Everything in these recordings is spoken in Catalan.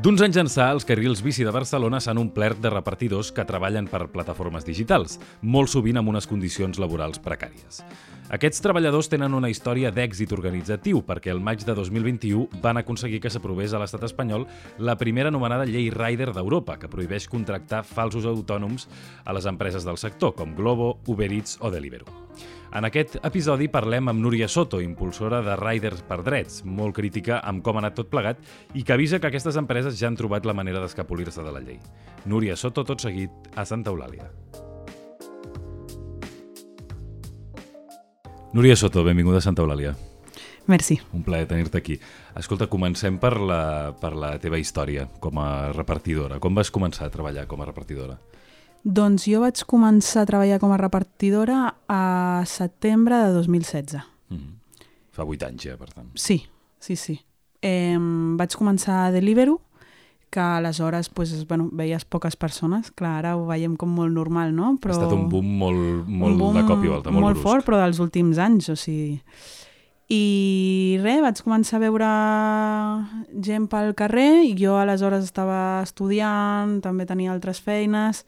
D'uns anys ençà, els carrils bici de Barcelona s'han omplert de repartidors que treballen per plataformes digitals, molt sovint amb unes condicions laborals precàries. Aquests treballadors tenen una història d'èxit organitzatiu perquè el maig de 2021 van aconseguir que s'aprovés a l'estat espanyol la primera anomenada llei Rider d'Europa, que prohibeix contractar falsos autònoms a les empreses del sector, com Globo, Uber Eats o Deliveroo. En aquest episodi parlem amb Núria Soto, impulsora de Riders per Drets, molt crítica amb com ha anat tot plegat i que avisa que aquestes empreses ja han trobat la manera d'escapolir-se de la llei. Núria Soto, tot seguit, a Santa Eulàlia. Núria Soto, benvinguda a Santa Eulàlia. Merci. Un plaer tenir-te aquí. Escolta, comencem per la, per la teva història com a repartidora. Com vas començar a treballar com a repartidora? Doncs jo vaig començar a treballar com a repartidora a setembre de 2016. Mm -hmm. Fa vuit anys ja, per tant. Sí, sí, sí. Eh, vaig començar a Deliveroo, que aleshores pues, bueno, veies poques persones. Clar, ara ho veiem com molt normal, no? Però... Ha estat un boom molt, molt un boom de cop i volta, molt, molt brusc. fort, però dels últims anys, o sigui... I res, vaig començar a veure gent pel carrer i jo aleshores estava estudiant, també tenia altres feines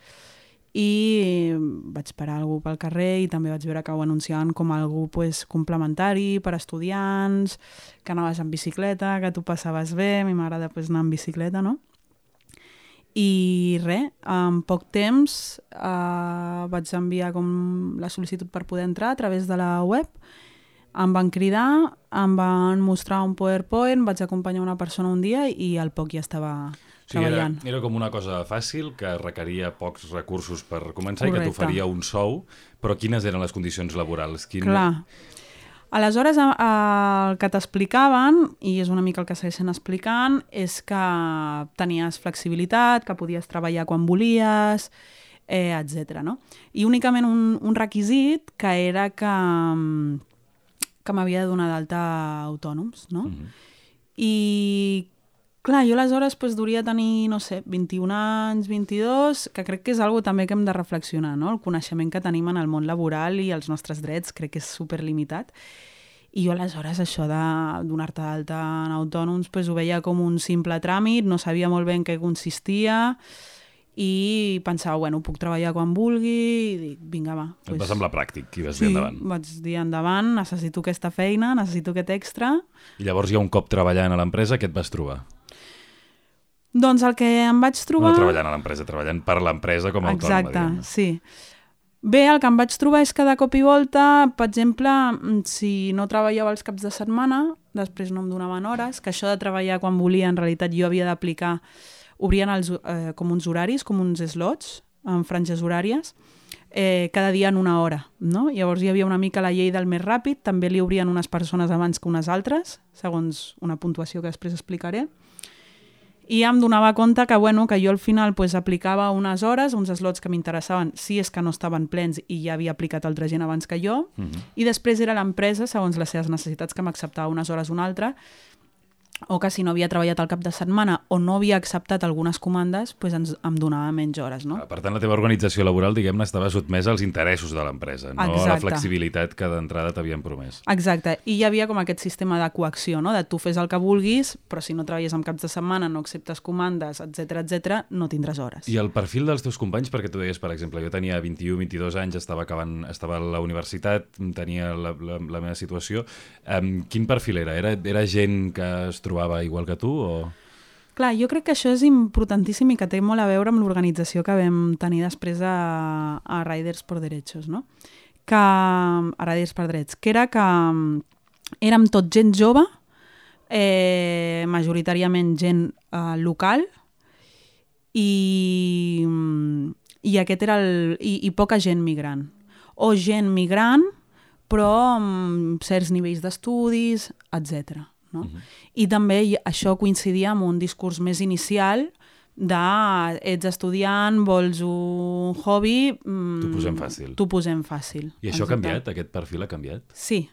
i vaig parar algú pel carrer i també vaig veure que ho anunciaven com algú pues, complementari per estudiants, que anaves en bicicleta, que tu passaves bé, a mi m'agrada pues, anar en bicicleta, no? I res, en poc temps eh, vaig enviar com la sol·licitud per poder entrar a través de la web, em van cridar, em van mostrar un PowerPoint, vaig acompanyar una persona un dia i al poc ja estava Sí, era, era com una cosa fàcil, que requeria pocs recursos per començar Correcte. i que t'oferia un sou, però quines eren les condicions laborals? Quin... Clar. Aleshores, el que t'explicaven, i és una mica el que segueixen explicant, és que tenies flexibilitat, que podies treballar quan volies, eh, etc. No? I únicament un, un requisit que era que, que m'havia de donar d'alta autònoms, no? Mm -hmm. I Clar, jo aleshores pues, duria tenir, no sé, 21 anys, 22, que crec que és algo també que hem de reflexionar, no? El coneixement que tenim en el món laboral i els nostres drets crec que és superlimitat. I jo aleshores això de donar-te d'alta en autònoms pues, ho veia com un simple tràmit, no sabia molt bé en què consistia i pensava, bueno, puc treballar quan vulgui i dic, vinga, va. Pues... Et va semblar pràctic i vas sí, dir endavant. vaig dir endavant, necessito aquesta feina, necessito aquest extra. I llavors ja un cop treballant a l'empresa, què et vas trobar? Doncs el que em vaig trobar... No treballant a l'empresa, treballant per l'empresa com a autònoma. Exacte, sí. Bé, el que em vaig trobar és que de cop i volta, per exemple, mm, si no treballava els caps de setmana, després no em donaven hores, que això de treballar quan volia, en realitat jo havia d'aplicar, obrien els, eh, com uns horaris, com uns slots, en franges horàries, eh, cada dia en una hora. No? Llavors hi havia una mica la llei del més ràpid, també li obrien unes persones abans que unes altres, segons una puntuació que després explicaré i em donava compte que, bueno, que jo al final pues, aplicava unes hores, uns slots que m'interessaven, si és que no estaven plens i ja havia aplicat altra gent abans que jo, uh -huh. i després era l'empresa, segons les seves necessitats, que m'acceptava unes hores o una altra, o que si no havia treballat al cap de setmana o no havia acceptat algunes comandes, pues ens, em donava menys hores. No? Ah, per tant, la teva organització laboral, diguem-ne, estava sotmesa als interessos de l'empresa, no Exacte. a la flexibilitat que d'entrada t'havien promès. Exacte, i hi havia com aquest sistema de coacció, no? de tu fes el que vulguis, però si no treballes en caps de setmana, no acceptes comandes, etc etc, no tindràs hores. I el perfil dels teus companys, perquè tu deies, per exemple, jo tenia 21-22 anys, estava acabant, estava a la universitat, tenia la, la, la meva situació, um, quin perfil era? era? Era gent que es trobava igual que tu? O... Clar, jo crec que això és importantíssim i que té molt a veure amb l'organització que vam tenir després a, a Riders por Derechos, no? Que, a Riders per Drets, que era que érem tot gent jove, eh, majoritàriament gent eh, local, i, i aquest era el, i, i poca gent migrant. O gent migrant, però amb certs nivells d'estudis, etc. No? Uh -huh. I també això coincidia amb un discurs més inicial de ets estudiant, vols un hobby... Mm, T'ho posem fàcil. T'ho posem fàcil. I això ha canviat? Aquest perfil ha canviat? Sí.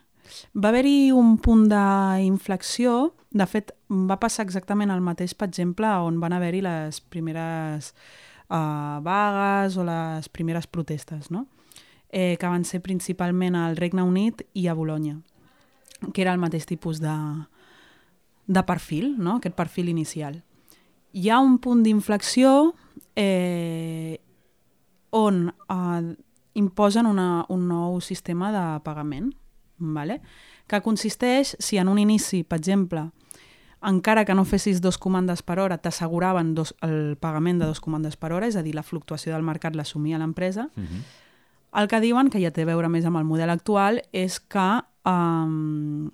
Va haver-hi un punt d'inflexió. De fet, va passar exactament el mateix, per exemple, on van haver-hi les primeres uh, vagues o les primeres protestes, no? eh, que van ser principalment al Regne Unit i a Bologna, que era el mateix tipus de, de perfil, no? aquest perfil inicial. Hi ha un punt d'inflexió eh, on eh, imposen una, un nou sistema de pagament, vale? que consisteix, si en un inici, per exemple, encara que no fessis dos comandes per hora, t'asseguraven el pagament de dos comandes per hora, és a dir, la fluctuació del mercat l'assumia l'empresa, uh -huh. el que diuen, que ja té a veure més amb el model actual, és que um,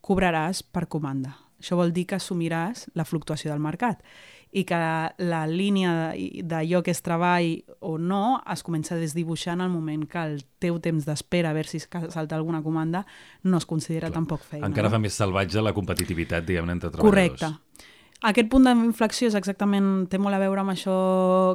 cobraràs per comanda. Això vol dir que assumiràs la fluctuació del mercat i que la línia d'allò que és treball o no es comença a desdibuixar en el moment que el teu temps d'espera a veure si salta alguna comanda no es considera Clar. tampoc feina. Encara no? fa més salvatge la competitivitat, diguem-ne, entre treballadors. Correcte. Aquest punt d'inflexió és exactament, té molt a veure amb això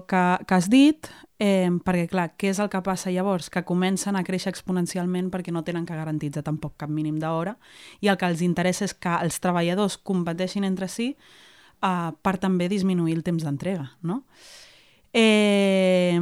que, que has dit, eh, perquè, clar, què és el que passa llavors? Que comencen a créixer exponencialment perquè no tenen que garantitzar tampoc cap mínim d'hora i el que els interessa és que els treballadors competeixin entre si uh, per també disminuir el temps d'entrega, no? Eh,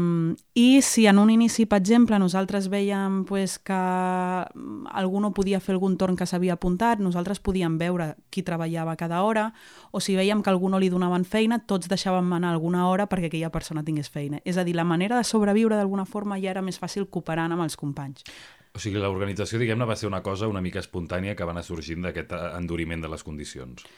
I si en un inici, per exemple, nosaltres veiem pues, que algú no podia fer algun torn que s'havia apuntat, nosaltres podíem veure qui treballava cada hora, o si veiem que algú no li donaven feina, tots deixàvem anar alguna hora perquè aquella persona tingués feina. És a dir, la manera de sobreviure d'alguna forma ja era més fàcil cooperant amb els companys. O sigui, l'organització, diguem-ne, va ser una cosa una mica espontània que va anar sorgint d'aquest enduriment de les condicions.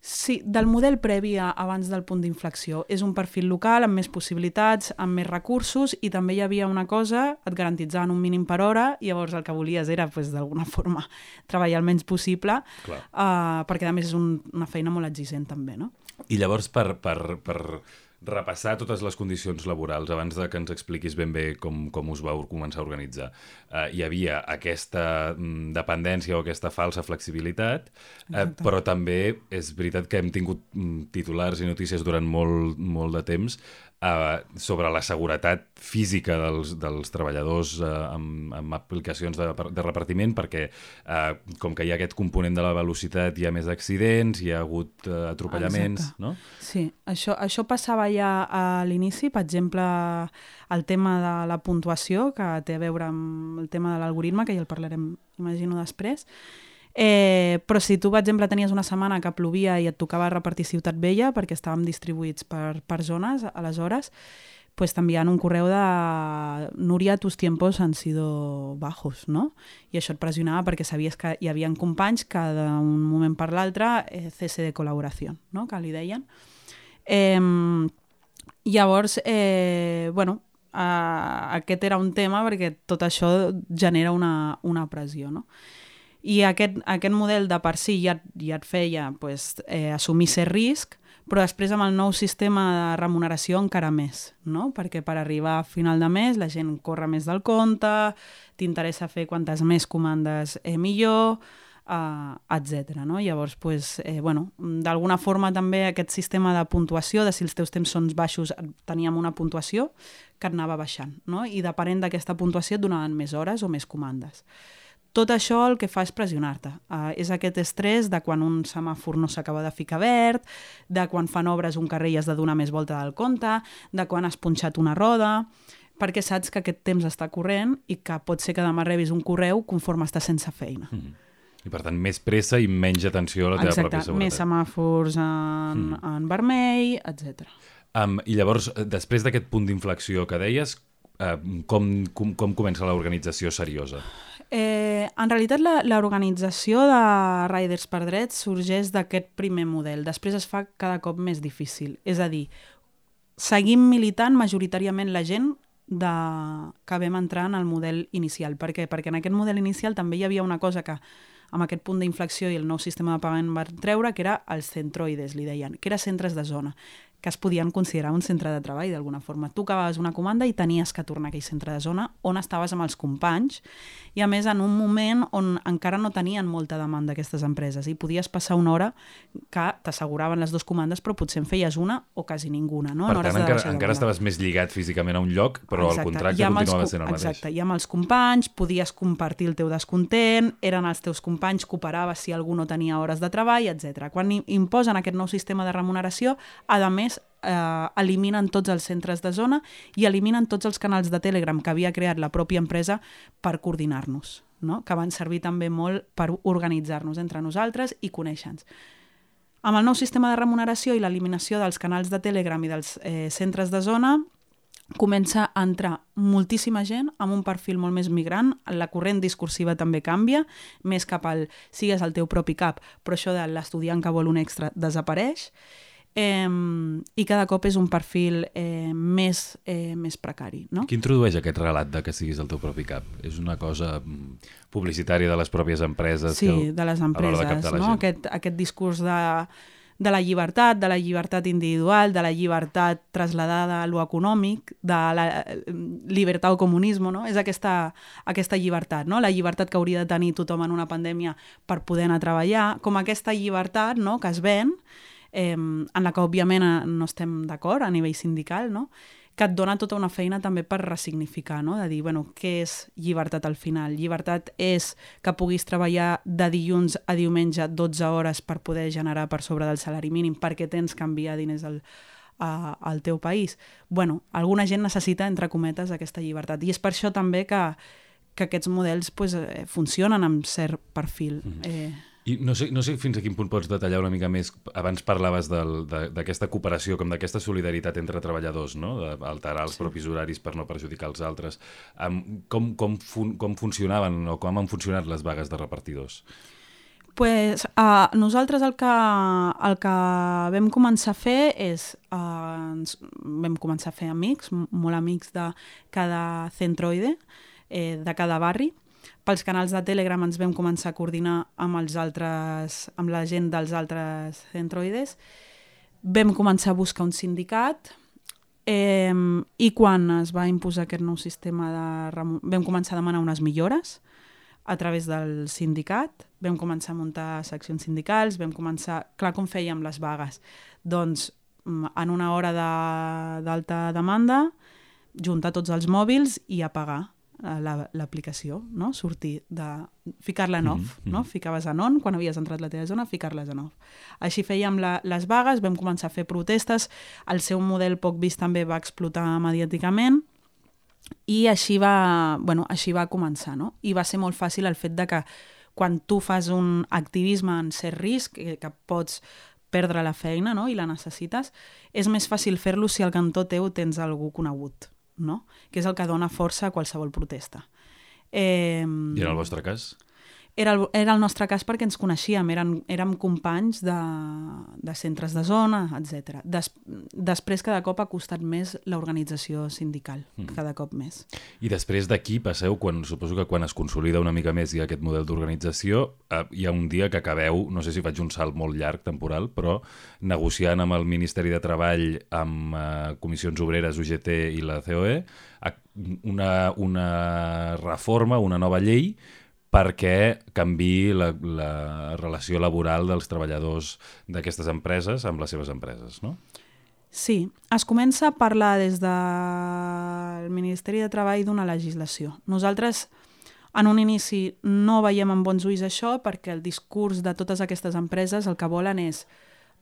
Sí, del model previ a, abans del punt d'inflexió. És un perfil local amb més possibilitats, amb més recursos i també hi havia una cosa, et garantitzaven un mínim per hora i llavors el que volies era pues, d'alguna forma treballar el menys possible uh, perquè a més és un, una feina molt exigent també. No? I llavors per, per, per repassar totes les condicions laborals abans de que ens expliquis ben bé com, com us vau començar a organitzar. Uh, hi havia aquesta mm, dependència o aquesta falsa flexibilitat, uh, però també és veritat que hem tingut mm, titulars i notícies durant molt, molt de temps eh, sobre la seguretat física dels, dels treballadors eh, amb, amb aplicacions de, de repartiment perquè eh, com que hi ha aquest component de la velocitat hi ha més accidents, hi ha hagut eh, atropellaments, Exacte. no? Sí, això, això passava ja a l'inici, per exemple, el tema de la puntuació, que té a veure amb el tema de l'algoritme, que ja el parlarem, imagino, després, Eh, però si tu, per exemple, tenies una setmana que plovia i et tocava repartir Ciutat Vella perquè estàvem distribuïts per, per zones, aleshores, pues t'enviant un correu de Núria, tus tiempos han sido bajos, no? I això et pressionava perquè sabies que hi havia companys que d'un moment per l'altre eh, cese de col·laboració, no? que li deien. Eh, llavors, eh, bueno, eh, aquest era un tema perquè tot això genera una, una pressió, no? I aquest, aquest model de per si ja, ja et feia pues, eh, assumir ser risc, però després amb el nou sistema de remuneració encara més, no? perquè per arribar a final de mes la gent corre més del compte, t'interessa fer quantes més comandes eh, millor, uh, etc. No? Llavors, pues, eh, bueno, d'alguna forma també aquest sistema de puntuació, de si els teus temps són baixos, teníem una puntuació que anava baixant, no? i depenent d'aquesta puntuació et donaven més hores o més comandes. Tot això el que fa és pressionar-te. Uh, és aquest estrès de quan un semàfor no s'acaba de ficar verd, de quan fan obres un carrer i has de donar més volta del compte, de quan has punxat una roda, perquè saps que aquest temps està corrent i que pot ser que demà rebis un correu conforme estàs sense feina. Mm. I per tant, més pressa i menys atenció a la teva Exacte, pròpia seguretat. més semàfors en, mm. en vermell, etc. Um, I llavors, després d'aquest punt d'inflexió que deies, uh, com, com, com comença l'organització seriosa? Eh, en realitat, l'organització de Riders per Drets sorgeix d'aquest primer model. Després es fa cada cop més difícil. És a dir, seguim militant majoritàriament la gent de... que vam entrar en el model inicial. Per què? Perquè en aquest model inicial també hi havia una cosa que amb aquest punt d'inflexió i el nou sistema de pagament van treure, que era els centroides, li deien, que era centres de zona que es podien considerar un centre de treball d'alguna forma. Tu acabaves una comanda i tenies que tornar a aquell centre de zona on estaves amb els companys i a més en un moment on encara no tenien molta demanda aquestes empreses i podies passar una hora que t'asseguraven les dues comandes però potser en feies una o quasi ninguna. No? Per tant, encara, encara estaves més lligat físicament a un lloc però exacte. el contracte continuava sent el mateix. Exacte, i amb els companys podies compartir el teu descontent, eren els teus companys, cooperaves si algú no tenia hores de treball, etc. Quan imposen aquest nou sistema de remuneració, a més més eh, eliminen tots els centres de zona i eliminen tots els canals de Telegram que havia creat la pròpia empresa per coordinar-nos, no? que van servir també molt per organitzar-nos entre nosaltres i conèixer-nos. Amb el nou sistema de remuneració i l'eliminació dels canals de Telegram i dels eh, centres de zona, comença a entrar moltíssima gent amb un perfil molt més migrant, la corrent discursiva també canvia, més cap al sigues el teu propi cap, però això de l'estudiant que vol un extra desapareix, eh, i cada cop és un perfil eh, més, eh, més precari. No? Qui introdueix aquest relat de que siguis el teu propi cap? És una cosa mm, publicitària de les pròpies empreses? Sí, que, de les empreses. De no? Aquest, aquest discurs de de la llibertat, de la llibertat individual, de la llibertat trasladada a lo econòmic, de la llibertat o comunisme, no? És aquesta, aquesta llibertat, no? La llibertat que hauria de tenir tothom en una pandèmia per poder anar a treballar, com aquesta llibertat no? que es ven, eh, en la que òbviament eh, no estem d'acord a nivell sindical, no? que et dona tota una feina també per ressignificar, no? de dir, bueno, què és llibertat al final? Llibertat és que puguis treballar de dilluns a diumenge 12 hores per poder generar per sobre del salari mínim perquè tens que enviar diners al, a, al teu país. bueno, alguna gent necessita, entre cometes, aquesta llibertat. I és per això també que, que aquests models pues, eh, funcionen amb cert perfil. Mm -hmm. eh, i no sé, no sé fins a quin punt pots detallar una mica més. Abans parlaves d'aquesta cooperació, com d'aquesta solidaritat entre treballadors, no? d'alterar els sí. propis horaris per no perjudicar els altres. Um, com, com, fun com funcionaven o com han funcionat les vagues de repartidors? pues, uh, nosaltres el que, el que vam començar a fer és, uh, ens vam començar a fer amics, molt amics de cada centroide, eh, de cada barri, pels canals de Telegram ens vam començar a coordinar amb, els altres, amb la gent dels altres centroides. Vam començar a buscar un sindicat eh, i quan es va imposar aquest nou sistema de... vam començar a demanar unes millores a través del sindicat, vam començar a muntar seccions sindicals, vam començar... Clar, com fèiem les vagues? Doncs mm, en una hora d'alta de, demanda, juntar tots els mòbils i apagar l'aplicació, la, no? sortir de... ficar-la en off, mm -hmm. no? ficaves en on quan havies entrat la teva zona, ficar-les en off. Així fèiem la, les vagues, vam començar a fer protestes, el seu model poc vist també va explotar mediàticament, i així va, bueno, així va començar, no? I va ser molt fàcil el fet de que quan tu fas un activisme en cert risc, que, que pots perdre la feina no? i la necessites, és més fàcil fer-lo si al cantó teu tens algú conegut no? que és el que dona força a qualsevol protesta. Eh, I en el vostre cas? Era el, era el nostre cas perquè ens coneixíem, érem, érem companys de, de centres de zona, etc. Des, després cada cop ha costat més l'organització sindical, mm. cada cop més. I després d'aquí passeu, quan suposo que quan es consolida una mica més i aquest model d'organització, eh, hi ha un dia que acabeu, no sé si faig un salt molt llarg temporal, però negociant amb el Ministeri de Treball, amb eh, Comissions Obreres, UGT i la COE, una, una reforma, una nova llei perquè canvi la, la relació laboral dels treballadors d'aquestes empreses amb les seves empreses, no? Sí, es comença a parlar des del Ministeri de Treball d'una legislació. Nosaltres en un inici no veiem amb bons ulls això perquè el discurs de totes aquestes empreses el que volen és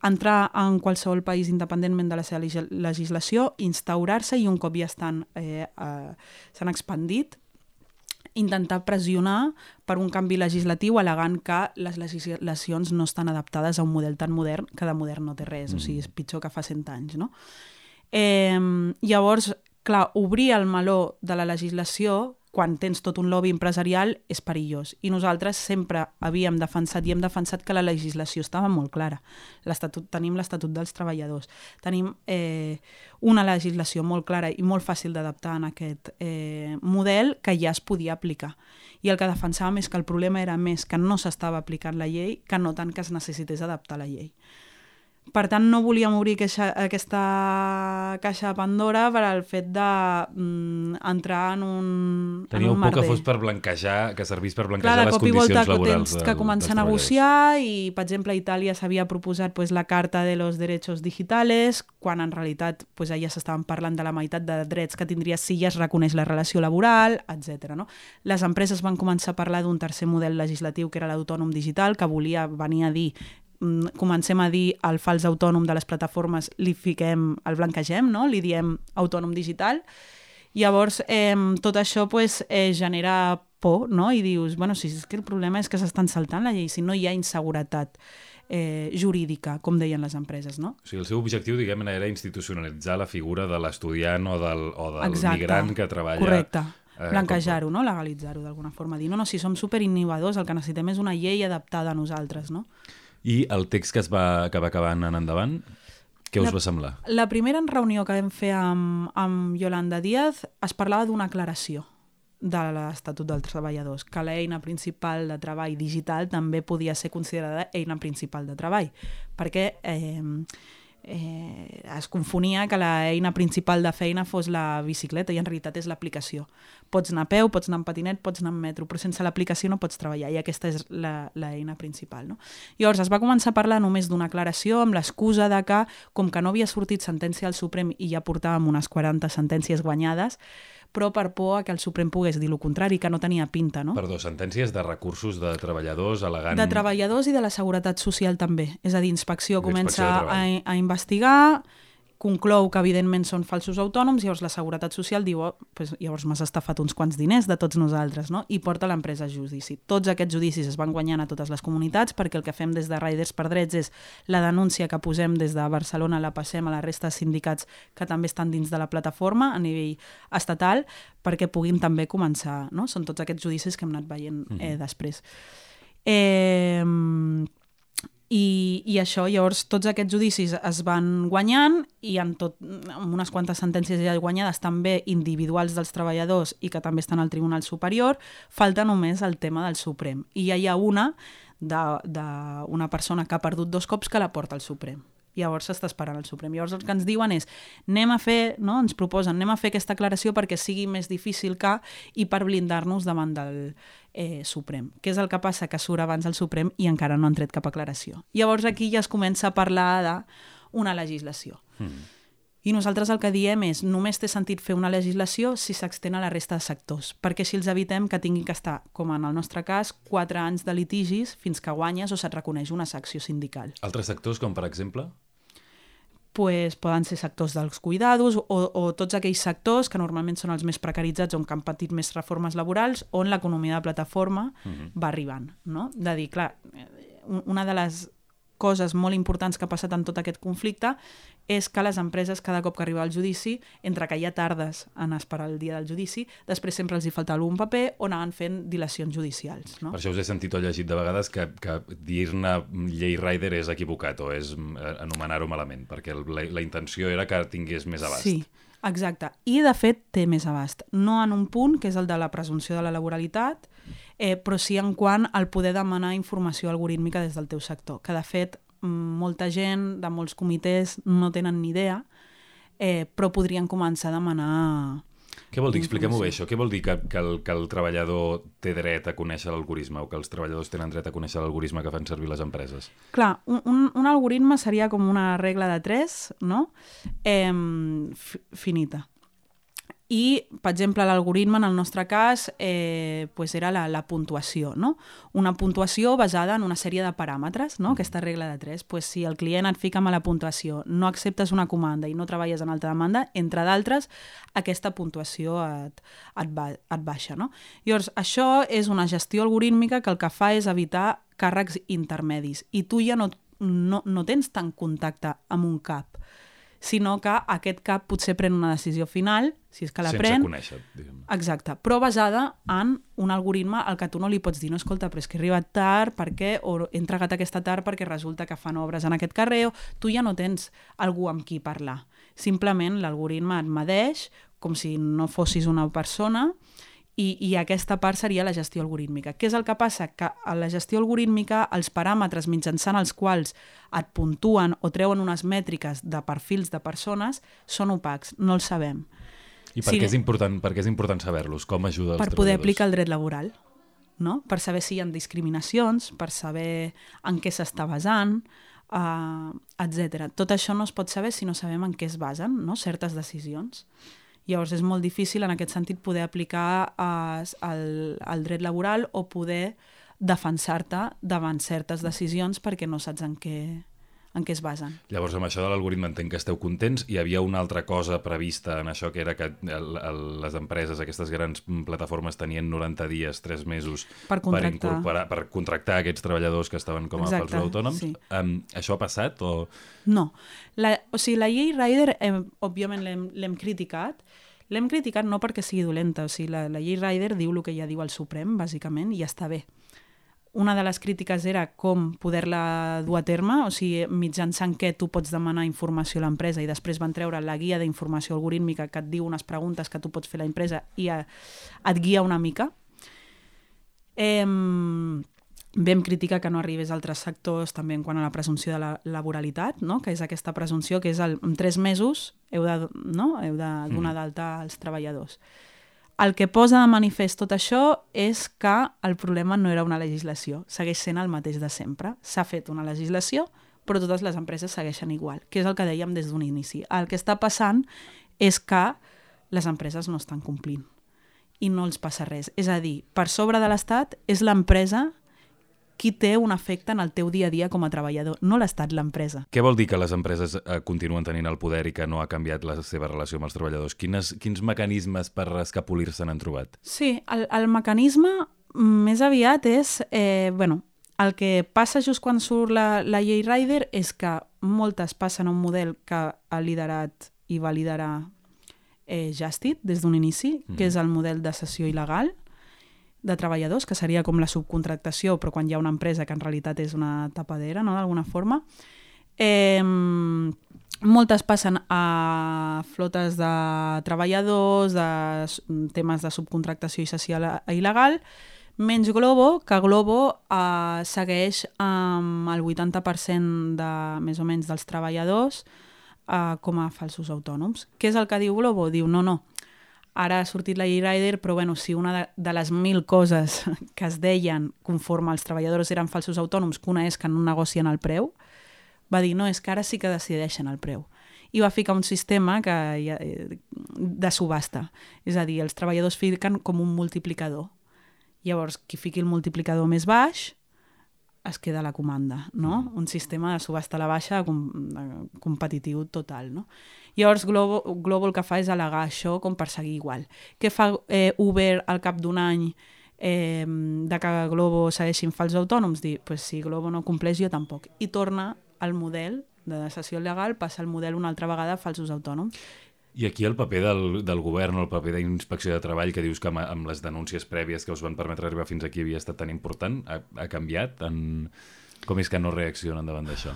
entrar en qualsevol país independentment de la seva legislació, instaurar-se i un cop ja estan eh, eh, s'han expandit, intentar pressionar per un canvi legislatiu al·legant que les legislacions no estan adaptades a un model tan modern que de modern no té res, mm. o sigui, és pitjor que fa 100 anys, no? Eh, llavors, clar, obrir el meló de la legislació quan tens tot un lobby empresarial és perillós. I nosaltres sempre havíem defensat i hem defensat que la legislació estava molt clara. Tenim l'Estatut dels Treballadors. Tenim eh, una legislació molt clara i molt fàcil d'adaptar en aquest eh, model que ja es podia aplicar. I el que defensàvem és que el problema era més que no s'estava aplicant la llei que no tant que es necessités adaptar la llei. Per tant, no volíem obrir queixa, aquesta caixa de Pandora per al fet d'entrar mm, en un Teníeu en un por que fos per blanquejar, que servís per blanquejar Clar, les condicions laborals tens que començar a negociar i, per exemple, a Itàlia s'havia proposat pues, la Carta de los Derechos Digitales, quan en realitat pues, allà s'estaven parlant de la meitat de drets que tindria si ja es reconeix la relació laboral, etc. No? Les empreses van començar a parlar d'un tercer model legislatiu que era l'autònom digital, que volia venir a dir comencem a dir el fals autònom de les plataformes, li fiquem, el blanquegem, no? li diem autònom digital. Llavors, eh, tot això pues, eh, genera por, no? I dius, bueno, si és que el problema és que s'estan saltant la llei, si no hi ha inseguretat eh, jurídica, com deien les empreses, no? O sigui, el seu objectiu, diguem era institucionalitzar la figura de l'estudiant o del, o del Exacte. migrant que treballa... Correcte. eh, Blanquejar-ho, no? Legalitzar-ho d'alguna forma. Dir, no, no, si som superinnovadors, el que necessitem és una llei adaptada a nosaltres, no? I el text que es va acabar acabant en endavant, què us La- va semblar? La primera reunió que vam fer amb, amb Yolanda Díaz es parlava d'una aclaració de l'Estatut dels Treballadors, que l'eina principal de treball digital també podia ser considerada eina principal de treball, perquè eh, eh, es confonia que l'eina principal de feina fos la bicicleta i en realitat és l'aplicació. Pots anar a peu, pots anar en patinet, pots anar en metro, però sense l'aplicació no pots treballar i aquesta és l'eina principal. No? Llavors es va començar a parlar només d'una aclaració amb l'excusa de que, com que no havia sortit sentència al Suprem i ja portàvem unes 40 sentències guanyades, però per por a que el Suprem pogués dir el contrari, que no tenia pinta, no? Perdó, sentències de recursos de treballadors al·legant... De treballadors i de la Seguretat Social també. És a dir, inspecció comença a, a investigar, conclou que evidentment són falsos autònoms, llavors la Seguretat Social diu oh, pues, llavors m'has estafat uns quants diners de tots nosaltres, no? i porta l'empresa a judici. Tots aquests judicis es van guanyant a totes les comunitats perquè el que fem des de Riders per Drets és la denúncia que posem des de Barcelona la passem a la resta de sindicats que també estan dins de la plataforma a nivell estatal perquè puguin també començar. No? Són tots aquests judicis que hem anat veient eh, després. Eh, i, I això, llavors, tots aquests judicis es van guanyant i en tot, amb unes quantes sentències ja guanyades també individuals dels treballadors i que també estan al Tribunal Superior, falta només el tema del Suprem. I ja hi ha una d'una persona que ha perdut dos cops que la porta al Suprem. Llavors s'està esperant el Suprem. Llavors el que ens diuen és anem a fer, no? ens proposen, anem a fer aquesta aclaració perquè sigui més difícil que i per blindar-nos davant del eh, Suprem. Què és el que passa? Que surt abans el Suprem i encara no han tret cap aclaració. Llavors aquí ja es comença a parlar d'una legislació. Mm. I nosaltres el que diem és només té sentit fer una legislació si s'extén a la resta de sectors, perquè si els evitem que tinguin que estar, com en el nostre cas, 4 anys de litigis fins que guanyes o se't reconeix una secció sindical. Altres sectors, com per exemple? Pues, poden ser sectors dels cuidados o, o tots aquells sectors que normalment són els més precaritzats on han patit més reformes laborals on l'economia de plataforma uh -huh. va arribant. No? De dir, clar, eh, una de les coses molt importants que ha passat en tot aquest conflicte és que les empreses, cada cop que arriba al judici, entre que hi ha tardes en esperar el dia del judici, després sempre els hi falta algun paper o anaven fent dilacions judicials. No? Per això us he sentit o llegit de vegades que, que dir-ne llei Rider és equivocat o és eh, anomenar-ho malament, perquè la, la intenció era que tingués més abast. Sí, exacte. I, de fet, té més abast. No en un punt, que és el de la presumpció de la laboralitat, eh, però sí en quant al poder demanar informació algorítmica des del teu sector, que, de fet, molta gent de molts comitès no tenen ni idea, eh, però podrien començar a demanar... Què vol dir? Expliquem-ho bé, això. Què vol dir que, que, el, que el treballador té dret a conèixer l'algoritme o que els treballadors tenen dret a conèixer l'algoritme que fan servir les empreses? Clar, un, un, un algoritme seria com una regla de tres, no? Eh, finita. I, per exemple, l'algoritme, en el nostre cas, eh, pues era la, la puntuació, no? Una puntuació basada en una sèrie de paràmetres, no? Aquesta regla de 3. Pues, si el client et fica mala puntuació, no acceptes una comanda i no treballes en alta demanda, entre d'altres, aquesta puntuació et, et, ba et baixa, no? Llavors, això és una gestió algorítmica que el que fa és evitar càrrecs intermedis i tu ja no, no, no tens tant contacte amb un cap sinó que aquest cap potser pren una decisió final, si és que la Sense pren... conèixer, diguem. Exacte, però basada en un algoritme al que tu no li pots dir, no, escolta, però és que he arribat tard, per què? O he entregat aquesta tard perquè resulta que fan obres en aquest carrer, o tu ja no tens algú amb qui parlar. Simplement l'algoritme et medeix com si no fossis una persona i, i aquesta part seria la gestió algorítmica. Què és el que passa? Que a la gestió algorítmica els paràmetres mitjançant els quals et puntuen o treuen unes mètriques de perfils de persones són opacs, no els sabem. I per, Sí. què és important, per què és important saber-los? Com ajuda els per poder aplicar el dret laboral, no? per saber si hi ha discriminacions, per saber en què s'està basant, uh, etc. Tot això no es pot saber si no sabem en què es basen no? certes decisions. Llavors és molt difícil en aquest sentit poder aplicar uh, el, el dret laboral o poder defensar-te davant certes decisions perquè no saps en què, en què es basen. Llavors, amb això de l'algoritme entenc que esteu contents. Hi havia una altra cosa prevista en això, que era que el, el, les empreses, aquestes grans plataformes, tenien 90 dies, 3 mesos Per contractar. per, incorporar, per contractar aquests treballadors que estaven com a Exacte, falsos autònoms. sí. Um, això ha passat? O... No. La, o sigui, la llei Rider, eh, òbviament l'hem- criticat, l'hem criticat no perquè sigui dolenta, o sigui, la, la llei Rider diu el que ja diu el Suprem, bàsicament, i està bé. Una de les crítiques era com poder-la dur a terme, o sigui, mitjançant què tu pots demanar informació a l'empresa i després van treure la guia d'informació algorítmica que et diu unes preguntes que tu pots fer a l'empresa i a, et guia una mica. Eh, vam criticar que no arribés a altres sectors també en quant a la presumpció de la laboralitat, no? que és aquesta presumpció que és el, en tres mesos heu de, no? heu de donar d'alta als treballadors. El que posa de manifest tot això és que el problema no era una legislació, segueix sent el mateix de sempre. S'ha fet una legislació, però totes les empreses segueixen igual, que és el que dèiem des d'un inici. El que està passant és que les empreses no estan complint i no els passa res. És a dir, per sobre de l'Estat és l'empresa qui té un efecte en el teu dia a dia com a treballador, no l'Estat, l'empresa. Què vol dir que les empreses eh, continuen tenint el poder i que no ha canviat la seva relació amb els treballadors? Quines, quins mecanismes per escapolir-se n'han trobat? Sí, el, el mecanisme més aviat és, eh, bueno, el que passa just quan surt la, la llei Rider és que moltes passen a un model que ha liderat i va liderar eh, Justit des d'un inici, mm. que és el model de sessió il·legal de treballadors, que seria com la subcontractació, però quan hi ha una empresa que en realitat és una tapadera, no?, d'alguna forma. Eh, moltes passen a flotes de treballadors, de temes de subcontractació i la- il·legal, menys Globo, que Globo eh, segueix amb el 80% de, més o menys dels treballadors eh, com a falsos autònoms. Què és el que diu Globo? Diu, no, no, ara ha sortit la llei Rider, però bueno, si una de, de les mil coses que es deien conforme els treballadors eren falsos autònoms, que una és que no negocien el preu, va dir, no, és que ara sí que decideixen el preu. I va ficar un sistema que, ja- eh, de subhasta. És a dir, els treballadors fiquen com un multiplicador. Llavors, qui fiqui el multiplicador més baix es queda la comanda, no? Un sistema de subhasta a la baixa com, de- competitiu total, no? Llavors, Globo, Globo el que fa és al·legar això com per seguir igual. Què fa eh, Uber al cap d'un any eh, de que Globo segueixin falsos autònoms? Dir, pues, si Globo no compleix, jo tampoc. I torna al model de sessió legal, passa al model una altra vegada falsos autònoms. I aquí el paper del, del govern o el paper d'inspecció de treball que dius que amb, amb les denúncies prèvies que us van permetre arribar fins aquí havia estat tan important, ha, ha canviat? En... Com és que no reaccionen davant d'això?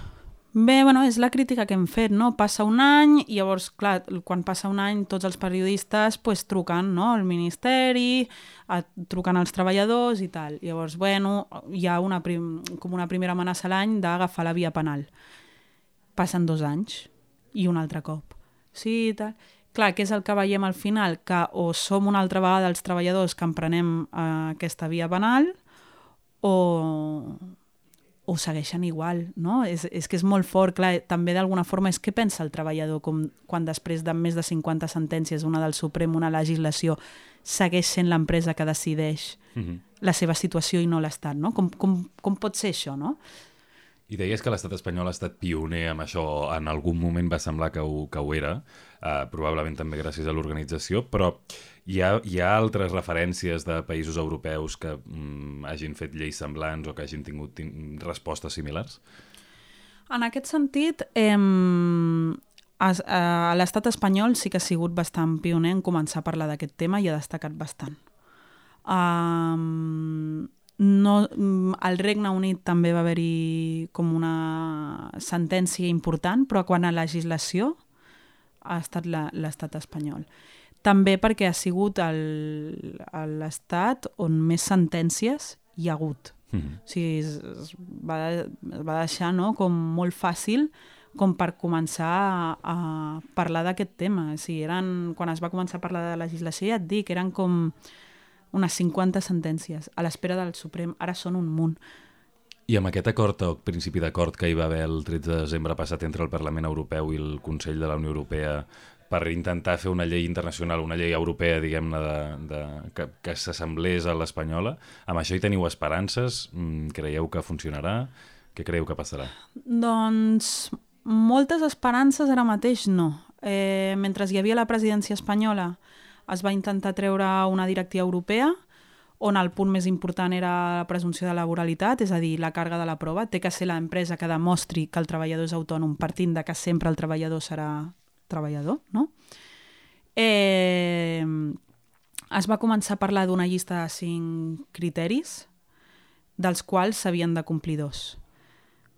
Bé, bueno, és la crítica que hem fet, no? Passa un any i llavors, clar, quan passa un any tots els periodistes pues, truquen no? al Ministeri, a, truquen als treballadors i tal. Llavors, bueno, hi ha una prim, com una primera amenaça a l'any d'agafar la via penal. Passen dos anys i un altre cop. Sí, i tal. Clar, què és el que veiem al final? Que o som una altra vegada els treballadors que emprenem eh, aquesta via penal o, o segueixen igual, no? És, és que és molt fort, clar, també d'alguna forma és què pensa el treballador com, quan després de més de 50 sentències, una del Suprem, una legislació, segueix sent l'empresa que decideix Mm -hmm. la seva situació i no l'Estat, no? Com, com, com pot ser això, no? I deies que l'estat espanyol ha estat pioner amb això, en algun moment va semblar que ho, que ho era, eh, probablement també gràcies a l'organització, però hi ha, hi ha altres referències de països europeus que mm, hagin fet lleis semblants o que hagin tingut tin respostes similars? En aquest sentit, eh, l'estat espanyol sí que ha sigut bastant pioner en començar a parlar d'aquest tema i ha destacat bastant. Um, no, mm, al Regne Unit també va haver-hi com una sentència important, però quan a legislació ha estat la- l'estat espanyol. També perquè ha sigut l'estat on més sentències hi ha hagut. Mm -hmm. O sigui, es, es, va, es va deixar no, com molt fàcil com per començar a, a parlar d'aquest tema. O sigui, eren, quan es va començar a parlar de legislació, ja et dic, eren com unes 50 sentències a l'espera del Suprem. Ara són un munt. I amb aquest acord o principi d'acord que hi va haver el 13 de desembre passat entre el Parlament Europeu i el Consell de la Unió Europea per intentar fer una llei internacional, una llei europea, diguem-ne, de, de, que, que s'assemblés a l'espanyola. Amb això hi teniu esperances? Mm, creieu que funcionarà? Què creieu que passarà? Doncs moltes esperances ara mateix no. Eh, mentre hi havia la presidència espanyola es va intentar treure una directiva europea on el punt més important era la presumpció de laboralitat, és a dir, la càrrega de la prova. Té que ser l'empresa que demostri que el treballador és autònom partint de que sempre el treballador serà treballador, no? Eh, es va començar a parlar d'una llista de cinc criteris, dels quals s'havien de complir dos.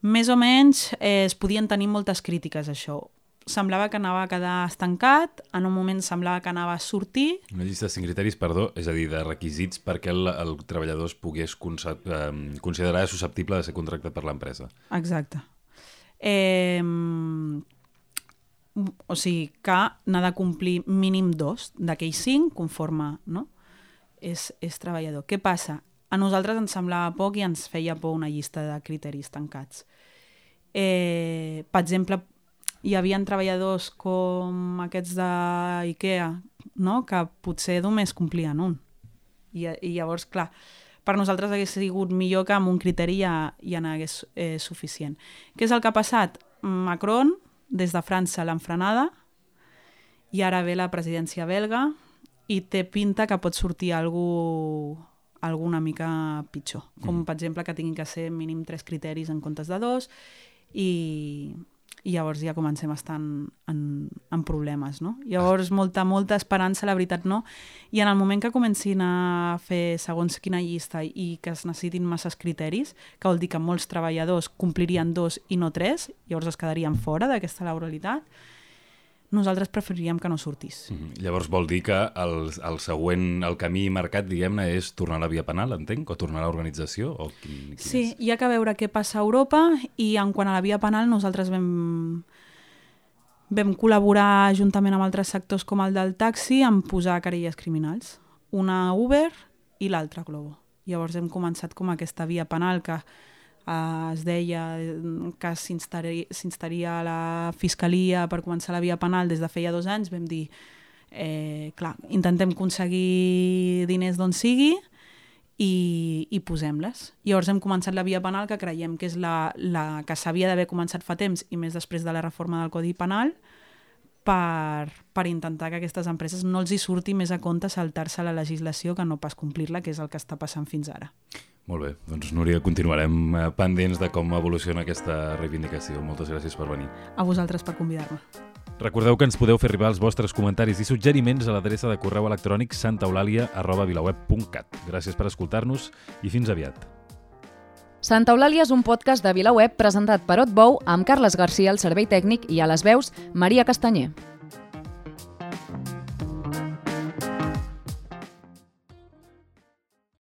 Més o menys eh, es podien tenir moltes crítiques, això semblava que anava a quedar estancat, en un moment semblava que anava a sortir... Una llista de cinc criteris, perdó, és a dir, de requisits perquè el, el treballador es pogués eh, considerar susceptible de ser contractat per l'empresa. Exacte. Eh, o sigui, que n'ha de complir mínim dos d'aquells cinc conforme no? és, és treballador. Què passa? A nosaltres ens semblava poc i ens feia por una llista de criteris tancats. Eh, per exemple, hi havia treballadors com aquests d'IKEA, no? que potser només complien un. I, I llavors, clar, per nosaltres hagués sigut millor que amb un criteri ja, ja n'hagués eh, suficient. Què és el que ha passat? Macron, des de França, l'ha enfrenada, i ara ve la presidència belga i té pinta que pot sortir algú alguna mica pitjor. Com, mm. per exemple, que tinguin que ser mínim tres criteris en comptes de dos i, i llavors ja comencem a estar en, en, en problemes, no? Llavors molta, molta esperança, la veritat no, i en el moment que comencin a fer segons quina llista i que es necessitin masses criteris, que vol dir que molts treballadors complirien dos i no tres, llavors es quedarien fora d'aquesta laboralitat, nosaltres preferiríem que no sortís. Mm -hmm. Llavors vol dir que el, el següent, el camí marcat, diguem-ne, és tornar a la via penal, entenc? O tornar a l'organització? O quin, quin sí, és? hi ha que veure què passa a Europa i en quant a la via penal nosaltres vam, vam col·laborar juntament amb altres sectors com el del taxi en posar querelles criminals. Una Uber i l'altra Globo. Llavors hem començat com aquesta via penal que eh, es deia que s'instaria a la Fiscalia per començar la via penal des de feia dos anys, vam dir, eh, clar, intentem aconseguir diners d'on sigui i, i posem-les. Llavors hem començat la via penal que creiem que és la, la que s'havia d'haver començat fa temps i més després de la reforma del Codi Penal per, per intentar que aquestes empreses no els hi surti més a compte saltar-se la legislació que no pas complir-la, que és el que està passant fins ara. Molt bé, doncs Núria, continuarem eh, pendents de com evoluciona aquesta reivindicació. Moltes gràcies per venir. A vosaltres per convidar-me. Recordeu que ens podeu fer arribar els vostres comentaris i suggeriments a l'adreça de correu electrònic santaeulàlia.vilaweb.cat. Gràcies per escoltar-nos i fins aviat. Santa Eulàlia és un podcast de VilaWeb presentat per Otbou amb Carles Garcia al servei tècnic i a les veus Maria Castanyer.